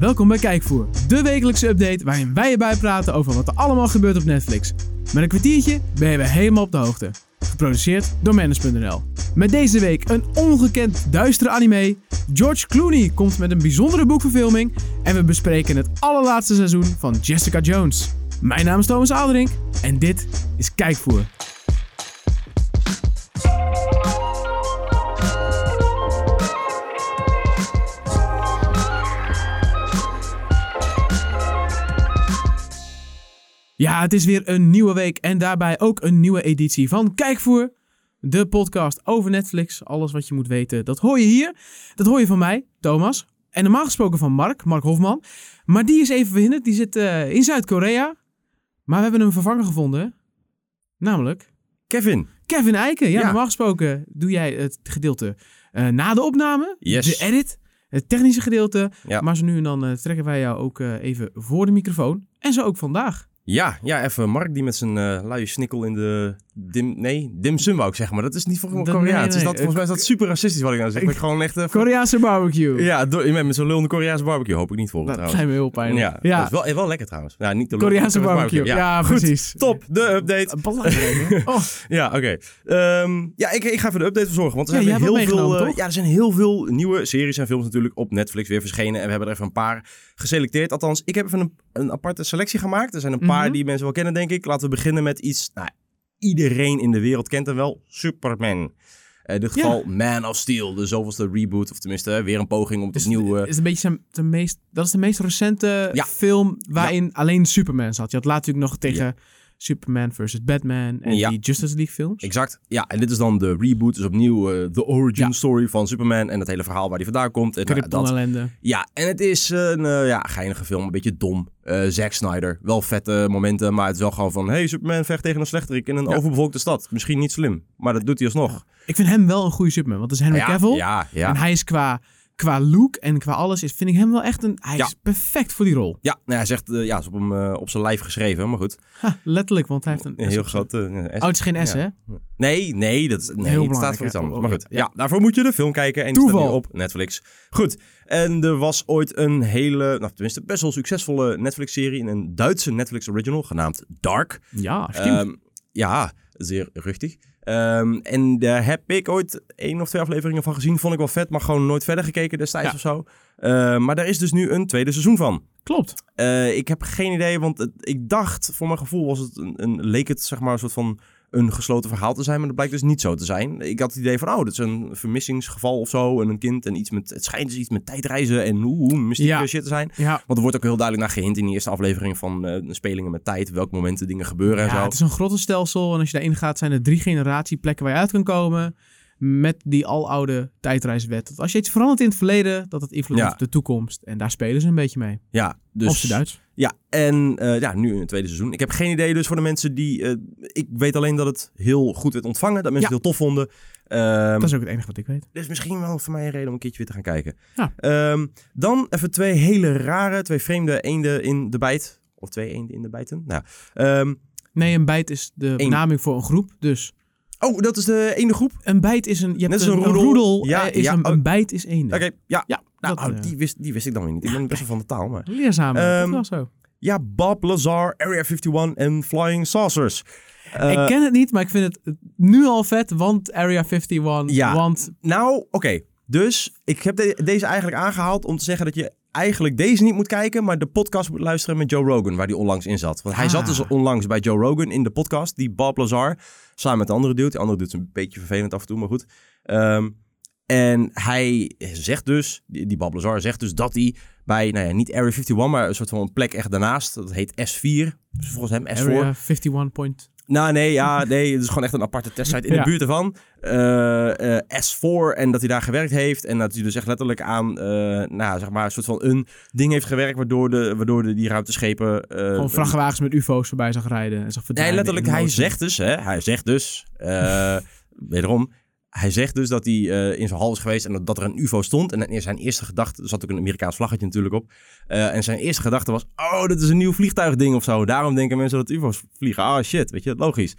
Welkom bij Kijkvoer, de wekelijkse update waarin wij je bijpraten over wat er allemaal gebeurt op Netflix. Met een kwartiertje ben je weer helemaal op de hoogte. Geproduceerd door Manus.nl. Met deze week een ongekend duistere anime. George Clooney komt met een bijzondere boekverfilming. En we bespreken het allerlaatste seizoen van Jessica Jones. Mijn naam is Thomas Alderink en dit is Kijkvoer. Ja, het is weer een nieuwe week en daarbij ook een nieuwe editie van Kijkvoer. De podcast over Netflix. Alles wat je moet weten, dat hoor je hier. Dat hoor je van mij, Thomas. En normaal gesproken van Mark, Mark Hofman. Maar die is even verhinderd. Die zit uh, in Zuid-Korea. Maar we hebben een vervanger gevonden. Namelijk... Kevin. Kevin Eiken. Ja, ja. normaal gesproken doe jij het gedeelte uh, na de opname. Yes. De edit. Het technische gedeelte. Ja. Maar zo nu en dan uh, trekken wij jou ook even voor de microfoon. En zo ook vandaag. Ja, ja, even Mark die met zijn uh, luie snikkel in de dim, nee, dim sum wou ik zeggen, maar dat is niet volgens mij Koreaans. Nee, nee. Is dat, volgens mij is dat super racistisch wat ik nou zeg. Ik, gewoon echt, Koreaanse barbecue. Ja, door, met zo'n lulende Koreaanse barbecue hoop ik niet voor. Dat zijn we heel pijnlijk. Ja, ja. Dat is wel, wel lekker trouwens. Ja, niet de Koreaanse barbecue. barbecue. Ja, ja precies. Top, de update. oh. ja, oké. Okay. Um, ja, ik, ik ga voor de update verzorgen, want er zijn ja, heel veel. Uh, ja, er zijn heel veel nieuwe series en films natuurlijk op Netflix weer verschenen en we hebben er even een paar geselecteerd. Althans, ik heb even een, een aparte selectie gemaakt. Er zijn een paar mm -hmm. die mensen wel kennen, denk ik. Laten we beginnen met iets. Nou, iedereen in de wereld kent hem wel. Superman. Uh, in dit geval ja. Man of Steel, de zoveelste reboot. Of tenminste, weer een poging om het opnieuw... Uh... Is een beetje zijn, de meest, dat is de meest recente ja. film waarin ja. alleen Superman zat. Je had laat natuurlijk nog tegen Superman versus Batman en die Justice League films. Exact. Ja, en dit is dan de reboot. Dus opnieuw uh, de origin story van Superman en het hele verhaal waar hij vandaan komt. En, dat, ellende. Ja, en het is een ja, geinige film. Een beetje dom. Uh, Zack Snyder. Wel vette momenten, maar het is wel gewoon van... Hey, Superman vecht tegen een slechterik in een ja. overbevolkte stad. Misschien niet slim, maar dat doet hij alsnog. Ik vind hem wel een goede Superman, want het is Henry Cavill. Ja, ja. En hij is qua, qua look en qua alles, is, vind ik hem wel echt een... Hij is perfect voor die rol. Ja, nou, hij zegt... Uh, ja, is op hem uh, op zijn lijf geschreven, maar goed. Ha, letterlijk, want hij heeft een... een heel grote... oh, het is geen S, hè? Nee, nee, dat is, nee, het staat voor iets anders. Maar goed, ja. ja. daarvoor moet je de film kijken en die staat op Netflix. Goed, en er was ooit een hele, nou tenminste best wel succesvolle Netflix-serie in een Duitse Netflix original genaamd Dark. Ja, um, ja, zeer ruchtig. Um, en daar heb ik ooit één of twee afleveringen van gezien. Vond ik wel vet, maar gewoon nooit verder gekeken destijds ja. of zo. Uh, maar daar is dus nu een tweede seizoen van. Klopt. Uh, ik heb geen idee, want het, ik dacht, voor mijn gevoel was het een, een, leek het zeg maar een soort van een gesloten verhaal te zijn, maar dat blijkt dus niet zo te zijn. Ik had het idee van, oh, dat is een vermissingsgeval of zo, en een kind en iets met, het schijnt dus iets met tijdreizen en hoe mystieke ja. shit te zijn. Ja. Want er wordt ook heel duidelijk naar gehind in die eerste aflevering van uh, spelingen met tijd, welke momenten dingen gebeuren ja, en zo. het is een grottenstelsel en als je daarin gaat zijn er drie generatieplekken waar je uit kan komen met die aloude tijdreiswet. Dat als je iets verandert in het verleden, dat het invloed heeft op de toekomst. En daar spelen ze een beetje mee. Ja, dus... Ze Duits. Ja, en uh, ja, nu in het tweede seizoen. Ik heb geen idee dus voor de mensen die... Uh, ik weet alleen dat het heel goed werd ontvangen. Dat mensen ja. het heel tof vonden. Um, dat is ook het enige wat ik weet. Dus misschien wel voor mij een reden om een keertje weer te gaan kijken. Ja. Um, dan even twee hele rare, twee vreemde eenden in de bijt. Of twee eenden in de bijten. Nou, um, nee, een bijt is de benaming voor een groep, dus... Oh, dat is de ene groep? Een bijt is een... Je hebt Net een, een roedel. een roedel ja, is ja, een, oh. een bijt is één. Oké, okay, ja. ja. Nou, dat, oh, die, wist, die wist ik dan weer niet. Ik ben best wel van de taal, maar... Leerzaam, um, dat wel zo. Ja, Bob Lazar, Area 51 en Flying Saucers. Uh, ik ken het niet, maar ik vind het nu al vet, want Area 51, ja. want... Nou, oké. Okay. Dus ik heb de, deze eigenlijk aangehaald om te zeggen dat je eigenlijk deze niet moet kijken, maar de podcast moet luisteren met Joe Rogan, waar die onlangs in zat. Want hij Ah. zat dus onlangs bij Joe Rogan in de podcast, die Bob Lazar, samen met de andere dude. Die andere dude is een beetje vervelend af en toe, maar goed. Um, en hij zegt dus, die, die Bob Lazar zegt dus dat hij bij, nou ja, niet Area 51, maar een soort van een plek echt daarnaast, dat heet S4, volgens hem S4. Area 51 point... Nou, nee, ja, nee, het is gewoon echt een aparte testsite in ja. de buurt ervan. Uh, uh, S4 en dat hij daar gewerkt heeft. En dat hij dus echt letterlijk aan, uh, nou, zeg maar, een soort van een ding heeft gewerkt waardoor, de, waardoor de, die ruimteschepen... gewoon vrachtwagens met ufo's voorbij zag rijden en zag Nee, letterlijk, hij zegt dus, hè, hij zegt dus, wederom, hij zegt dus dat hij uh, in zijn hal is geweest en dat, dat er een UFO stond. En zijn eerste gedachte, er zat ook een Amerikaans vlaggetje natuurlijk op. Uh, en zijn eerste gedachte was, oh, dit is een nieuw vliegtuigding of zo. Daarom denken mensen dat UFO's vliegen. Ah, oh, shit, weet je, logisch.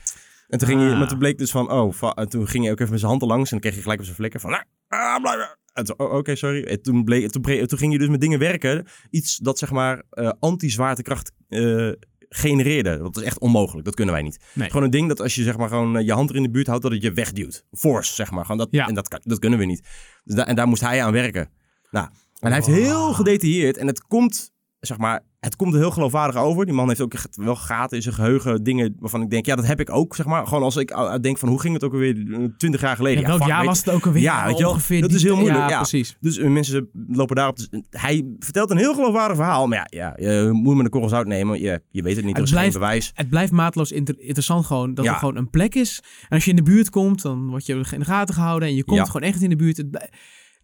En toen ging Ah. hij, maar toen bleek dus van, oh, en toen ging hij ook even met zijn hand langs en dan kreeg hij gelijk op zijn flikker van, ah, blijf, het- oh, Oké, sorry. En toen, bleek, toen, ging je dus met dingen werken. Iets dat zeg maar eh, anti-zwaartekracht eh, genereerde. Dat is echt onmogelijk. Dat kunnen wij niet. Nee. Gewoon een ding dat als je zeg maar gewoon eh, je hand er in de buurt houdt, dat het je wegduwt. Force, zeg maar. Gewoon dat, Ja. En dat, dat kunnen we niet. Dus da- en daar moest hij aan werken. Nou, en hij heeft heel gedetailleerd. En het komt, zeg maar, het komt er heel geloofwaardig over. Die man heeft ook echt wel gaten in zijn geheugen. Dingen waarvan ik denk, ja, dat heb ik ook, zeg maar. Gewoon als ik uh, denk van, hoe ging het ook alweer 20 jaar geleden? Ja, welk jaar was het ook alweer? Ja, weet je Ongeveer dat die- is heel moeilijk, Ja, ja. precies. Dus eh, mensen lopen daarop. hij vertelt een heel geloofwaardig verhaal. Maar ja, ja je moet met een korrel zout nemen. Je, je weet het niet, er Het is blijft- geen bewijs. Het blijft maatloos inter- interessant gewoon dat er gewoon een plek is. En als je in de buurt komt, dan word je in de gaten gehouden en je komt gewoon echt in de buurt. Het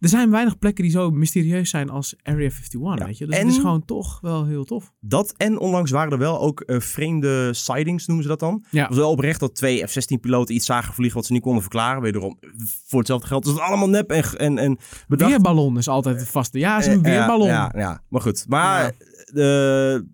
er zijn weinig plekken die zo mysterieus zijn als Area 51, Ja. weet je. Dus En- het is gewoon toch wel heel tof. Dat en onlangs waren er wel ook eh, vreemde sightings, noemen ze dat dan. Ja. Het was wel oprecht dat twee F-16-piloten iets zagen vliegen wat ze niet konden verklaren. Wederom, voor hetzelfde geld is het allemaal nep en, en, en bedacht. Weerballon is altijd het vaste. Ja, is een Eh, weerballon. Ja, ja, ja, maar goed. Maar, de,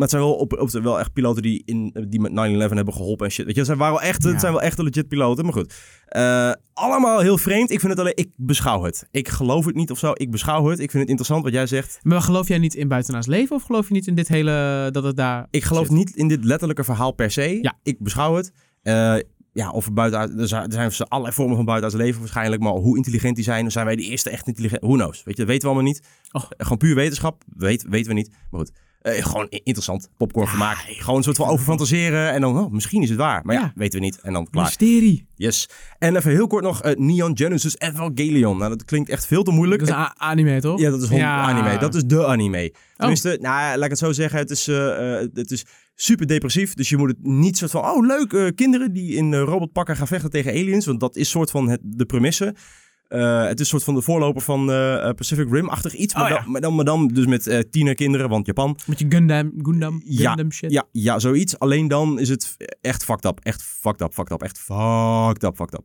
maar het zijn wel, op, op, wel echt piloten die, in, die met 9-11 hebben geholpen en shit. Weet je, het zijn, waren wel echt, Ja. het zijn wel echt legit piloten, maar goed. Eh, allemaal heel vreemd. Ik vind het alleen, ik beschouw het. Ik geloof het niet of zo. Ik beschouw het. Ik vind het interessant wat jij zegt. Maar geloof jij niet in buitenaars leven of geloof je niet in dit hele, dat het daar Ik geloof zit? niet in dit letterlijke verhaal per se. Ja. Ik beschouw het. Eh, ja, of er, buiten, er zijn er zijn allerlei vormen van buitenaards leven waarschijnlijk. Maar hoe intelligent die zijn, zijn wij de eerste echt intelligent. Who knows? Weet je, dat weten we allemaal niet. Oh. Gewoon puur wetenschap, weet, weten we niet. Maar goed, eh, gewoon interessant. Popcorn vermaak. Gewoon een soort van over fantaseren. En dan, oh, misschien is het waar. Maar ja, Ja. weten we niet. En dan klaar. Mysterie. Yes. En even heel kort nog, eh, Neon Genesis Evangelion. Nou, dat klinkt echt veel te moeilijk. Dat is een a- anime, toch? Ja, dat is Ja. anime. Dat is de anime. Tenminste, nou, laat ik het zo zeggen. Het is, eh, het is super depressief. Dus je moet het niet soort van... Oh, leuk, kinderen die in robotpakken gaan vechten tegen aliens. Want dat is soort van het, de premisse. Eh, het is soort van de voorloper van eh, eh, Pacific Rim-achtig iets. Maar, Oh, ja. dan, maar, dan, maar dan dus met eh tienerkinderen, want Japan. Met je Gundam, Gundam, Ja, Gundam shit. Ja, ja, zoiets. Alleen dan is het echt fucked up. Echt fucked up, fucked up. Echt fucked up, fucked up.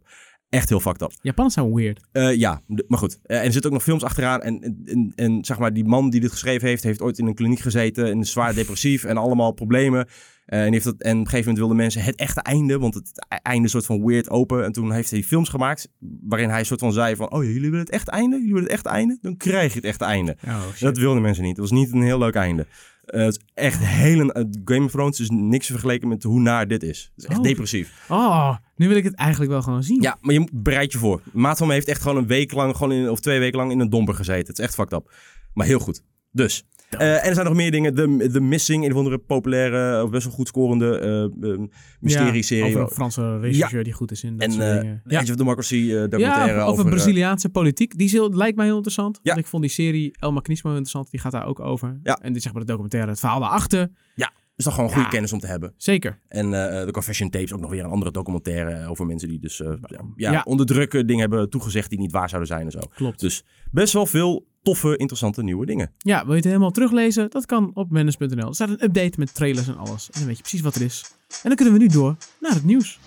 Echt heel fucked up. Japanners zijn weird. Eh, ja, maar goed. Eh, en er zitten ook nog films achteraan. En, en, en, en zeg maar, die man die dit geschreven heeft, heeft ooit in een kliniek gezeten. En is zwaar depressief en allemaal problemen. Eh, en, heeft dat, en op een gegeven moment wilden mensen het echte einde. Want het e- einde is soort van weird open. En toen heeft hij films gemaakt waarin hij soort van zei van... Oh, jullie willen het echt einde? Jullie willen het echt einde? Dan krijg je het echte einde. Oh, Dat wilden mensen niet. Het was niet een heel leuk einde. Eh, het is echt heel... eh, Game of Thrones is niks vergeleken met hoe naar dit is. Het is echt Oh. depressief. Oh, nu wil ik het eigenlijk wel gewoon zien. Ja, maar je moet- bereid je voor. Maat van me heeft echt gewoon een week lang, gewoon in, of twee weken lang in een domper gezeten. Het is echt fucked up. Maar heel goed. Dus. Eh, en er zijn nog meer dingen. The, The Missing, een of andere populaire, of best wel goed scorende eh, eh, mysterie-serie. Over een Franse regisseur die goed is in dat en soort dingen. Ja. Age of Democracy documentaire Ja, over, over... Braziliaanse politiek. Die is heel- lijkt mij heel interessant. Ja. Want ik vond die serie El Macanismo interessant. Die gaat daar ook over. Ja. En dit zeg maar de documentaire, het verhaal daarachter. is toch gewoon goede Ja. kennis om te hebben. Zeker. En de Confession Tapes, ook nog weer een andere documentaire over mensen die dus ja, ja, Ja. onder druk eh, dingen hebben toegezegd die niet waar zouden zijn en zo. Klopt. Dus best wel veel toffe, interessante nieuwe dingen. Ja, wil je het helemaal teruglezen? Dat kan op manage.nl. Er staat een update met trailers en alles. En dan weet je precies wat er is. En dan kunnen we nu door naar het nieuws.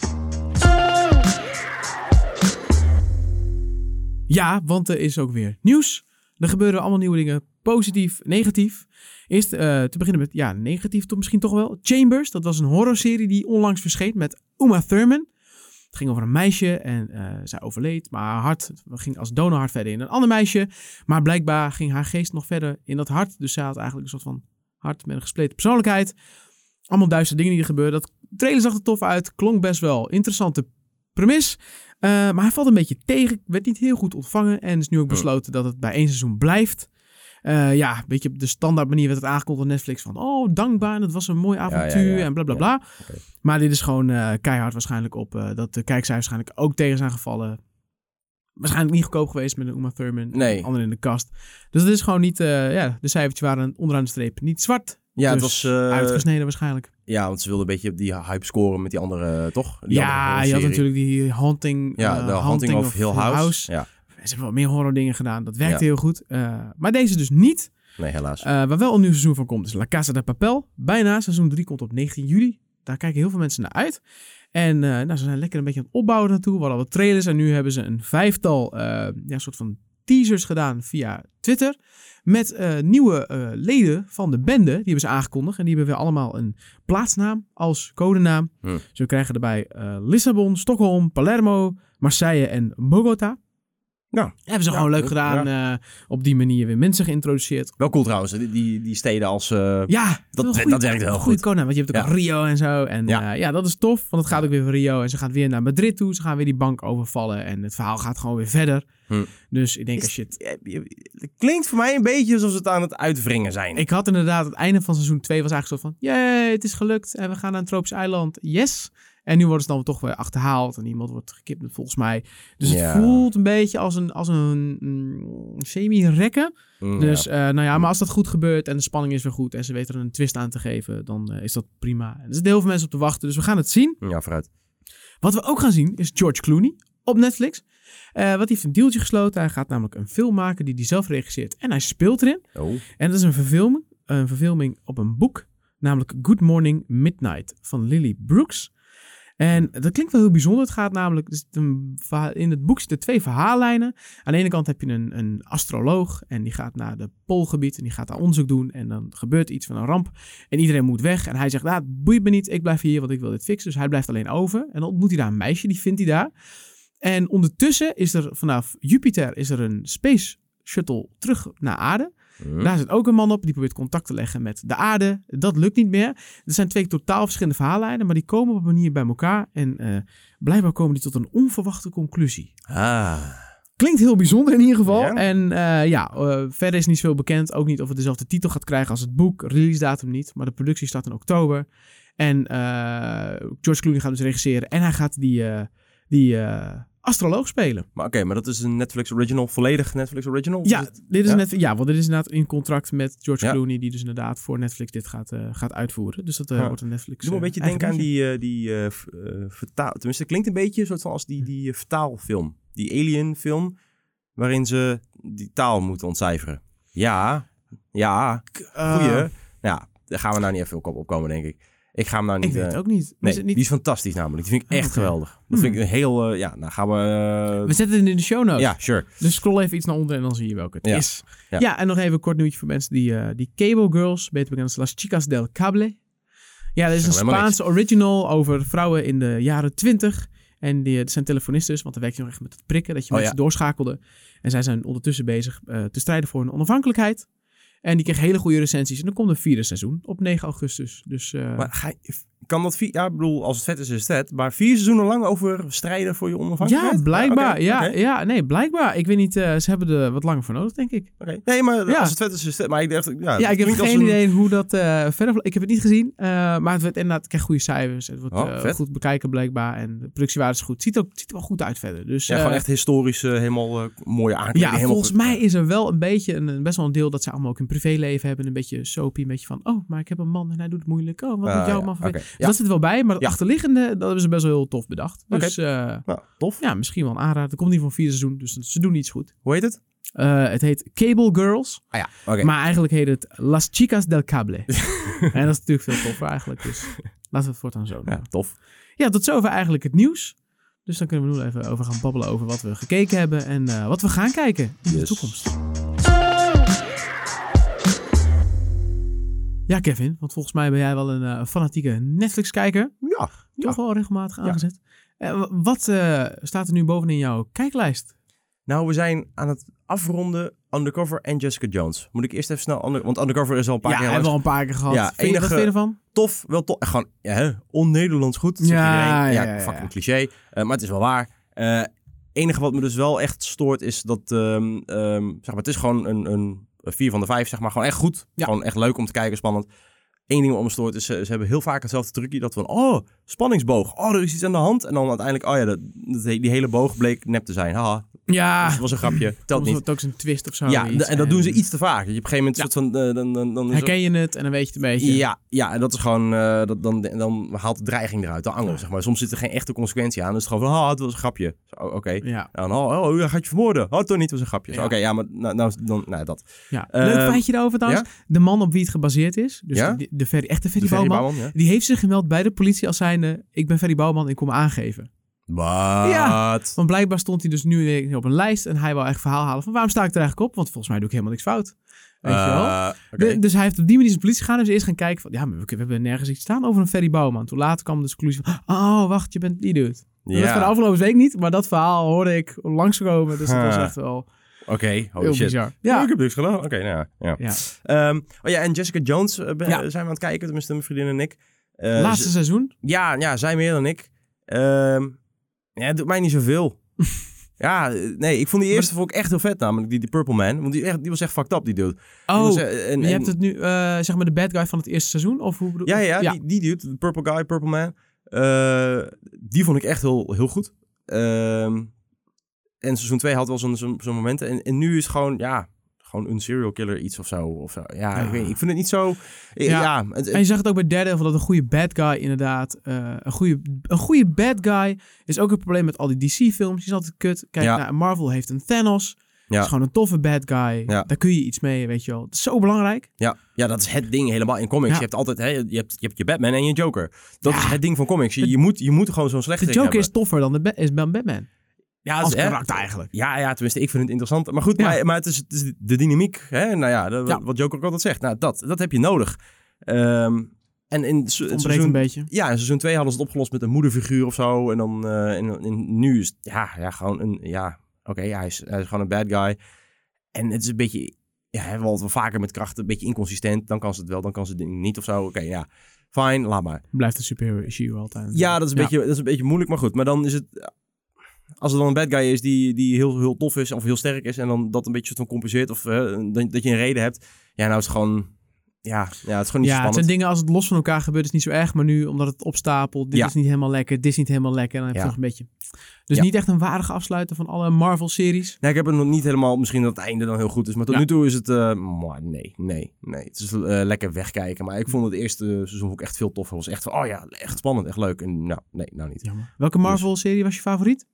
Ja, want er is ook weer nieuws. Er gebeuren allemaal nieuwe dingen. Positief, negatief. Eerst eh, te beginnen met, ja, negatief toch misschien toch wel. Chambers, dat was een horrorserie die onlangs verscheen met Uma Thurman. Het ging over een meisje en eh, zij overleed, maar haar hart ging als donorhart verder in een ander meisje. Maar blijkbaar ging haar geest nog verder in dat hart. Dus zij had eigenlijk een soort van hart met een gespleten persoonlijkheid. Allemaal duistere dingen die er gebeurden. Dat trailer zag er tof uit, klonk best wel interessante premis. Eh, maar hij valt een beetje tegen, werd niet heel goed ontvangen en is nu ook besloten dat het bij één seizoen blijft. Eh, ja, een beetje op de standaard manier werd het aangekondigd op Netflix van oh, dankbaar, het was een mooi avontuur ja, ja. en bla bla bla. Maar dit is gewoon eh, keihard waarschijnlijk op eh, dat de kijkcijfers waarschijnlijk ook tegen zijn gevallen. Waarschijnlijk niet goedkoop geweest met een Uma Thurman. Nee. Anderen in de kast. Dus het is gewoon niet, ja, de cijfertjes waren onderaan de streep niet zwart. Ja, het dus was... eh, uitgesneden waarschijnlijk. Ja, want ze wilden een beetje die hype scoren met die andere, toch? Die ja, andere je had natuurlijk die Haunting, Ja, de Haunting of Hill House. Ja, Ze hebben wel meer horror dingen gedaan. Dat werkte Ja. heel goed. Eh, maar deze dus niet. nee, helaas. Eh, waar wel een nieuw seizoen van komt is La Casa de Papel. Bijna. Seizoen 3 komt op 19 juli. Daar kijken heel veel mensen naar uit. En eh, nou, ze zijn lekker een beetje aan het opbouwen naartoe. We hadden wat trailers en nu hebben ze een vijftal ja, soort van teasers gedaan via Twitter. Met nieuwe leden van de bende. Die hebben ze aangekondigd. En die hebben weer allemaal een plaatsnaam als codenaam. Hm. Ze krijgen erbij Lissabon, Stockholm, Palermo, Marseille en Bogota. Ja. Hebben ze Ja, gewoon leuk goed, gedaan. eh, op die manier weer mensen geïntroduceerd. Wel cool trouwens, die, die, die steden als... eh, Ja, dat, dat, goeie- werkt heel goede goed. corner, want je hebt ook Rio en zo. En Ja. ja. ja, dat is tof, want het gaat ook weer van Rio. En ze gaan weer naar Madrid toe. Ze gaan weer die bank overvallen. En het verhaal gaat gewoon weer verder. Hm. Dus ik denk Is- als je het... Ja, je- Het klinkt voor mij een beetje alsof ze het aan het uitwringen zijn. Ik had inderdaad het einde van seizoen 2 was eigenlijk zo van... Jee, het is gelukt en we gaan naar een tropisch eiland. Yes! En nu worden ze dan toch weer achterhaald en iemand wordt gekidnapt volgens mij. Dus Ja. het voelt een beetje als een, als een mm, semi-rekken. Mm, Dus ja. eh, nou ja, maar als dat goed gebeurt en de spanning is weer goed... en ze weten er een twist aan te geven, dan eh, is dat prima. Er zitten heel veel mensen op te wachten, dus we gaan het zien. ja, vooruit. Wat we ook gaan zien is George Clooney op Netflix. Eh wat heeft een dealtje gesloten. Hij gaat namelijk een film maken die hij zelf regisseert. En hij speelt erin. Oh. En dat is een verfilming, een verfilming op een boek. Namelijk Good Morning Midnight van Lily Brooks. En dat klinkt wel heel bijzonder. Het gaat namelijk, in het boek zitten twee verhaallijnen. Aan de ene kant heb je een, een astroloog en die gaat naar de Poolgebied en die gaat daar onderzoek doen. En dan gebeurt iets van een ramp en iedereen moet weg. En hij zegt, nou, het boeit me niet, ik blijf hier, want ik wil dit fixen. Dus hij blijft alleen over. En dan ontmoet hij daar een meisje, die vindt hij daar. En ondertussen is er vanaf Jupiter is er een space shuttle terug naar aarde. Hm. Daar zit ook een man op, die probeert contact te leggen met de aarde. Dat lukt niet meer. Er zijn twee totaal verschillende verhaallijnen, maar die komen op een manier bij elkaar. En eh, blijkbaar komen die tot een onverwachte conclusie. Ah. Klinkt heel bijzonder in ieder geval. Ja. En eh, ja, eh, verder is niet veel bekend. Ook niet of het dezelfde titel gaat krijgen als het boek. Release datum niet, maar de productie start in oktober. En George Clooney gaat dus regisseren. En hij gaat die, die astroloog spelen. Maar oké, maar dat is een Netflix original, volledig Netflix original? Ja, dit is ja? net, ja, want dit is inderdaad in contract met George Ja. Clooney, die dus inderdaad voor Netflix dit gaat, eh, gaat uitvoeren. Dus dat eh, Ja. wordt een Netflix. Doe me een eh, beetje denken aan die, die vertaal... Tenminste, het klinkt een beetje soort van als die, die vertaalfilm. Die Alien film, waarin ze die taal moeten ontcijferen. Ja, ja, goeie. ja, daar gaan we nou niet even op opkomen, denk ik. Ik ga hem nou niet... ik weet het eh, ook niet. Nee, het niet... die is fantastisch namelijk. Die vind ik Ah, echt geweldig. Dat Hmm. vind ik een heel... eh, ja, nou gaan we... eh, We zetten het in de show notes. ja, sure. Dus scroll even iets naar onder en dan zie je welke het Ja. is. Ja. Ja. en nog even een kort nieuwtje voor mensen die, die Cable Girls, beter bekend als Las Chicas del Cable. Ja, dat is een Spaanse original over vrouwen in de jaren 20. En die, het zijn telefonistes, want dan werk je nog echt met het prikken, dat je Oh, mensen doorschakelde. En zij zijn ondertussen bezig te strijden voor hun onafhankelijkheid. En die kreeg hele goede recensies. En dan komt een vierde seizoen op 9 augustus. Dus eh, Maar ga je- kan dat vier... Ja, ik bedoel, als het vet is, is het vet. Maar vier seizoenen lang over strijden voor je onafhankelijkheid? ja, blijkbaar. ja, ja, nee, blijkbaar. Ik weet niet, eh, ze hebben er wat langer voor nodig, denk ik. oké. Nee, maar Ja. als het vet is, is het vet. Maar ik dacht... Ja, Ja, ik heb geen een- idee hoe dat eh, verder... Ik heb het niet gezien, eh, maar het werd inderdaad... Ik krijg goede cijfers. Het wordt Oh, goed bekijken blijkbaar. En de productiewaarde is goed. Ziet, ook, ziet er wel goed uit verder. Dus, Ja, gewoon echt historisch, helemaal mooie aankleding. Ja, volgens goed. mij is er wel een beetje... Een, best wel een deel dat ze allemaal ook een privéleven hebben. Een beetje soapy. Een beetje van... Oh, maar ik heb een man en hij doet het moeilijk. Oh, wat Ah, doet jouw man voor... Dus dat zit wel bij. Maar het achterliggende, dat hebben ze best wel heel tof bedacht. Dus eh, Nou, tof. ja, misschien wel een aanrader. Er komt niet van vier seizoen, dus ze doen iets goed. Hoe heet het? Eh, het heet Cable Girls. Ah ja, oké. Maar eigenlijk heet het Las Chicas del Cable. en dat is natuurlijk veel toffer eigenlijk. Dus laten we het voortaan zo doen. Ja, tof. Ja, tot zover eigenlijk het nieuws. Dus dan kunnen we nu even over gaan babbelen over wat we gekeken hebben en eh, wat we gaan kijken in de toekomst. Ja, Kevin, want volgens mij ben jij wel een eh, fanatieke Netflix-kijker. Ja. Toch wel regelmatig Ja. aangezet. Eh, wat eh, staat er nu bovenin jouw kijklijst? Nou, we zijn aan het afronden Undercover en Jessica Jones. Moet ik eerst even snel... Under- want Undercover is al een paar ja, keer hebben we al een paar keer gehad. Ja, vind enige- je ervan? Tof, wel tof. Gewoon, ja, on-Nederlands goed. Ja, iedereen. ja, ja, ja, fucking ja. cliché. maar het is wel waar. Enige wat me dus wel echt stoort is dat... ehm, ehm, zeg maar, het is gewoon een, een vier van de vijf, zeg maar. Gewoon echt goed. Ja. Gewoon echt leuk om te kijken, spannend. Eén ding wat me stoort is, ze, ze hebben heel vaak hetzelfde trucje. Dat van, oh, spanningsboog. Oh, er is iets aan de hand. En dan uiteindelijk, oh ja, dat, dat- die hele boog bleek nep te zijn. Haha, Ja, dat was een grapje. Telt niet. het ook zo'n twist of zo. Ja, en dat doen ze iets te vaak. Je op een gegeven moment Ja. soort van... eh, dan, dan, dan Herken je het en dan weet je het een beetje. ja, ja, en dat is gewoon, dat, dan, dan haalt de dreiging eruit, de angel, zeg maar. Soms zit er geen echte consequentie aan. Dus het gewoon van, ah, het was een grapje. Oh, Oké. Ja. En dan, oh, oh, gaat je vermoorden. Oh, toch niet, het was een grapje. Oké, ja, maar nou, nou, dan, nou, dat. ja. Eh, Leuk feitje daarover trouwens. De man op wie het gebaseerd is, dus de, de Ferry, echte Ferry Bouwman, die heeft zich gemeld bij de politie als zijnde, ik ben Ferry Bouwman, ik kom me aangeven. Wat? Ja. Want blijkbaar stond hij dus nu eh, op een lijst en hij wou echt verhaal halen van waarom sta ik er eigenlijk op? Want volgens mij doe ik helemaal niks fout. Weet je wel? Eh. De- dus hij heeft op die manier zijn politie gegaan en ze eerst gaan kijken van, ja, maar we, we hebben nergens iets staan over een Ferry Bouwman. Toen later kwam dus de conclusie van, oh, wacht, je bent die dude. Dat was van de afgelopen week niet, maar dat verhaal hoorde ik langskomen. Dus dat was echt wel Oké, holy heel shit. bizar. Ja, ik heb niks gedaan. Oké, nou ja. ja. ja. Ehm, oh ja, en Jessica Jones eh, ben- Ja. zijn we aan het kijken, tenminste mijn vriendin en ik. Eh, laatste seizoen. ja, ja, zij meer dan ik. Ehm ja, het doet mij niet zoveel. ja, eh, nee, ik vond die eerste vond ik echt heel vet namelijk, die, die Purple Man. Want die, echt, die was echt fucked up, die dude. Oh, was, eh, en- je hebt het nu, eh, zeg maar, de bad guy van het eerste seizoen? Of hoe bedoel Ja, ja, ja. Die, die dude, de Purple Guy, Purple Man. die vond ik echt heel, heel goed. Ehm, en seizoen 2 had wel zo'n zo'n zo'n momenten. En, en nu is gewoon, ja, gewoon een serial killer iets of zo. Of zo. Ja, Ja. Ik, weet, niet, ik vind het niet zo... Ja, Ja. het, En je zag het ook bij Daredevil, dat een goede bad guy inderdaad... eh, een, goede, een goede bad guy is ook een probleem met al die DC-films. Die is altijd kut. Kijk, Ja. nou, Marvel heeft een Thanos. Ja. Dat is gewoon een toffe bad guy. Ja. Daar kun je iets mee, weet je wel. Dat is zo belangrijk. ja, ja, dat is het ding helemaal in comics. Ja. Je hebt altijd, hè, je, hebt, je hebt je Batman en je Joker. Dat Ja. is het ding van comics. Je, je, moet, je moet gewoon zo'n slechte De Joker is toffer dan, de Ba- is dan Batman. Ja, Als karakter eigenlijk. Ja, ja, tenminste, ik vind het interessant. Maar goed, Ja. maar, maar het, is, het is de dynamiek. Hè? Nou ja, de- Ja. wat Joker ook altijd zegt. Nou, dat, dat heb je nodig. Ehm, en in Het seizoen, een beetje. ja, in seizoen 2 hadden ze het opgelost met een moederfiguur of zo. En dan eh, en, en nu is het, ja, ja, gewoon een, ja, oké, hij, is, hij is gewoon een bad guy. En het is een beetje, ja, we altijd wel vaker met krachten, een beetje inconsistent. Dan kan ze het wel, dan kan ze het niet of zo. Oké, ja, fijn, laat maar. Blijft een superhero issue altijd. Ja, dat is, een Beetje, dat is een beetje moeilijk, maar goed. Maar dan is het... Als er dan een bad guy is die, die heel, heel tof is of heel sterk is... en dan dat een beetje van compenseert of dat, dat je een reden hebt... Ja, nou is het gewoon... Ja, ja het is gewoon niet Ja, het zijn dingen als het los van elkaar gebeurt, is niet zo erg. Maar nu, omdat het opstapelt, dit Ja. is niet helemaal lekker, dit is niet helemaal lekker. Dan heb je Ja. nog een beetje... Dus Ja. niet echt een waardige afsluiten van alle Marvel-series. Nee, ik heb het nog niet helemaal... Misschien dat het einde dan heel goed is. Maar tot nu toe is het... eh, maar nee, nee, nee. Het is eh, lekker wegkijken. Maar ik vond het eerste seizoen ook echt veel toffer. Het was echt van... Oh ja, echt spannend, echt leuk. En nou, nee, nou niet. Jammer. Welke Marvel-serie was je favoriet?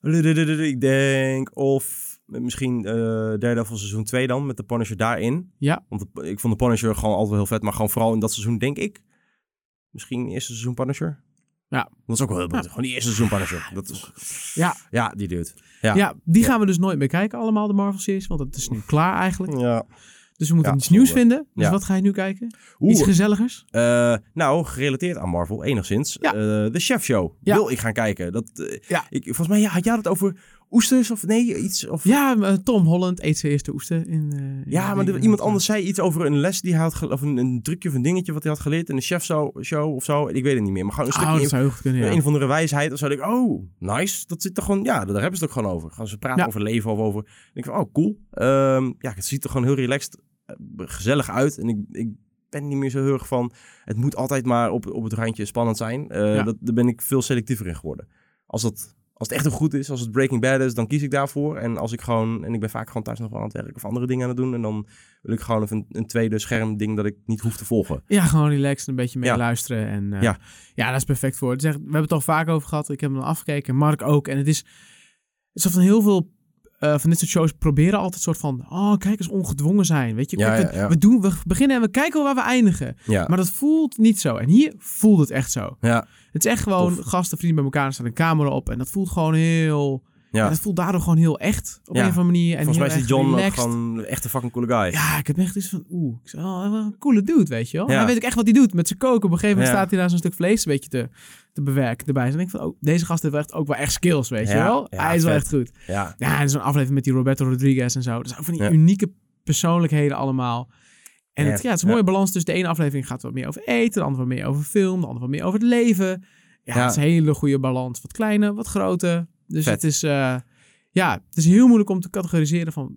Ik denk of... Misschien eh derde van seizoen 2 dan, met de Punisher daarin. Ja. Want de- ik vond de Punisher gewoon altijd wel heel vet, maar gewoon vooral in dat seizoen, denk ik. Misschien eerste seizoen Punisher. Ja. Dat is ook wel heel goed. Ja. Gewoon die eerste seizoen Punisher. Dat is, Ja. ja, die dude. Ja, Ja. die gaan we dus nooit meer kijken, allemaal de Marvel-series. Want het is nu klaar eigenlijk. Ja. Dus we moeten Ja, iets nieuws zonde. vinden. Dus Ja. wat ga je nu kijken? Oeh, Iets gezelligers? eh, nou, gerelateerd aan Marvel, enigszins. Ja. Eh, de Chef Show. Wil ik gaan kijken. Dat, eh, Ja. ik, volgens mij ja, had jij het over oesters of nee, iets? Of, Ja, Tom Holland eet zijn eerste oester. In, Ja, in- maar in- iemand anders zei iets over een les die hij had of een, een trucje of een dingetje wat hij had geleerd in een chef show, show of zo. Ik weet het niet meer. Maar gewoon een Oh, stukje zou kunnen, ja. een of andere wijsheid. Of zo denk ik, oh, nice. Dat zit er gewoon, ja, daar hebben ze het ook gewoon over. Gaan ze praten over leven of over. Ik denk van, oh, cool. Ehm, ja, het ziet er gewoon heel relaxed, gezellig uit. En ik, ik ben niet meer zo heel erg van, het moet altijd maar op, op het randje spannend zijn. Eh, Ja. dat, daar ben ik veel selectiever in geworden. Als dat... Als het echt een goed is, als het Breaking Bad is, dan kies ik daarvoor. En als ik gewoon, en ik ben vaak gewoon thuis nog wel aan het werk of andere dingen aan het doen. En dan wil ik gewoon even een, een tweede schermding dat ik niet hoef te volgen. Ja, gewoon relaxed, een beetje mee Ja. luisteren. En, eh, Ja. ja, dat is perfect voor. Het is echt- we hebben het al vaak over gehad. Ik heb hem afgekeken. Mark ook. En het is... Het is van heel veel... eh, van dit soort shows proberen altijd soort van... Oh, kijk eens ongedwongen zijn. Weet je, Ja, kijk, ja, ja. We, doen, we beginnen en we kijken waar we eindigen. Maar dat voelt niet zo. En hier voelt het echt zo. ja, Het is echt gewoon Tof. gasten, vrienden bij elkaar. Staat een camera op. En dat voelt gewoon heel... Ja. dat voelt daardoor gewoon heel echt. Op Ja. een of andere manier. En Volgens mij is die John ook relaxed. gewoon echt een fucking coole guy. Ja, ik heb echt iets van, oeh, ik zeg, oh, een coole dude, weet je wel. Ja. Hij weet ook echt wat hij doet met zijn koken. Op een gegeven moment staat hij daar zo'n stuk vlees een beetje te, te bewerken erbij. Dus dan denk ik van, oh, deze gast heeft echt ook wel echt skills, weet je wel. hij is wel vet. echt goed. Ja, Ja, en zo'n aflevering met die Roberto Rodriguez en zo. Dat is ook van die unieke persoonlijkheden allemaal. En het, ja, het is een mooie balans. Dus de ene aflevering gaat wat meer over eten, de andere wat meer over film, de andere wat meer over het leven. Ja, Ja. het is een hele goede balans. Wat kleine, wat grote. Dus Vet. het is, eh, ja, het is heel moeilijk om te categoriseren van,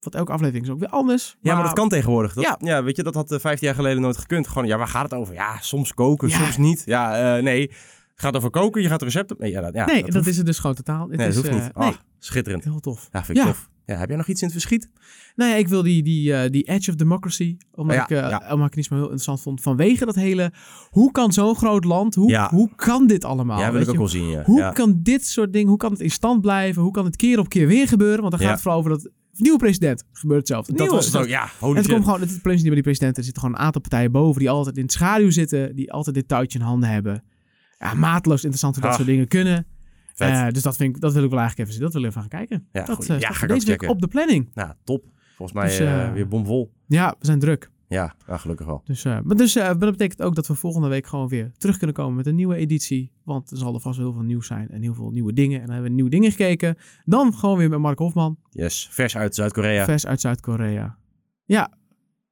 wat elke aflevering is ook weer anders. ja maar dat kan tegenwoordig. Dat, ja. Ja. weet je, dat had uh, 15 jaar geleden nooit gekund. Gewoon, ja, waar gaat het over? Ja, soms koken, Ja. soms niet. Ja, eh, nee. Het gaat over koken, je gaat recepten... Nee, ja, dat, ja, nee, dat, is het dus gewoon totaal. Het nee, dat is, hoeft eh, niet. nee, schitterend. heel tof. Ja, vind ik Ja. tof. Ja, heb jij nog iets in het verschiet? Nou ja, ik wil die, die, eh, die Edge of Democracy, omdat, Ja, ik, eh ja. omdat ik niet zo heel interessant vond, vanwege dat hele, hoe kan zo'n groot land, hoe, Ja. hoe kan dit allemaal? ja, wil ik ook wel zien, ja. Hoe kan dit soort dingen, hoe kan het in stand blijven? Hoe kan het keer op keer weer gebeuren? Want dan gaat het vooral over dat nieuwe president gebeurt hetzelfde. Dat Nieuwe- was het ook, ja. En het komt gewoon, het is niet bij die president, er zitten gewoon een aantal partijen boven die altijd in het schaduw zitten, die altijd dit touwtje in handen hebben. Ja, mateloos interessant hoe dat Ah. soort dingen kunnen. Eh, dus dat, vind ik, dat wil ik wel eigenlijk even zien. Dat wil ik even gaan kijken. Ja, dat eh, Ja, ga ik deze week op de planning. Nou, top. Volgens mij Dus, eh, weer bomvol. Ja, we zijn druk. Ja, gelukkig wel. Dus, uh, maar dus uh, dat betekent ook dat we volgende week gewoon weer terug kunnen komen met een nieuwe editie. Want er zal er vast heel veel nieuws zijn en heel veel nieuwe dingen. En dan hebben we nieuwe dingen gekeken. Dan gewoon weer met Mark Hofman. Yes, vers uit Zuid-Korea. Vers uit Zuid-Korea. Ja,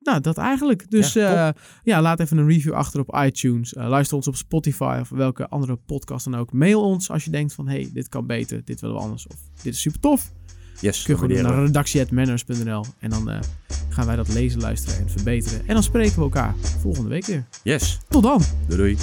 nou, dat eigenlijk. Dus ja, uh, ja, laat even een review achter op iTunes. Uh, luister ons op Spotify of welke andere podcast dan ook. Mail ons als je denkt van, hey, dit kan beter, dit willen we anders. Of dit is super tof. Yes, Kun je gewoon naar redactie.manners.nl en dan uh, gaan wij dat lezen, luisteren en verbeteren. En dan spreken we elkaar volgende week weer. Yes. Tot dan. Doei doei.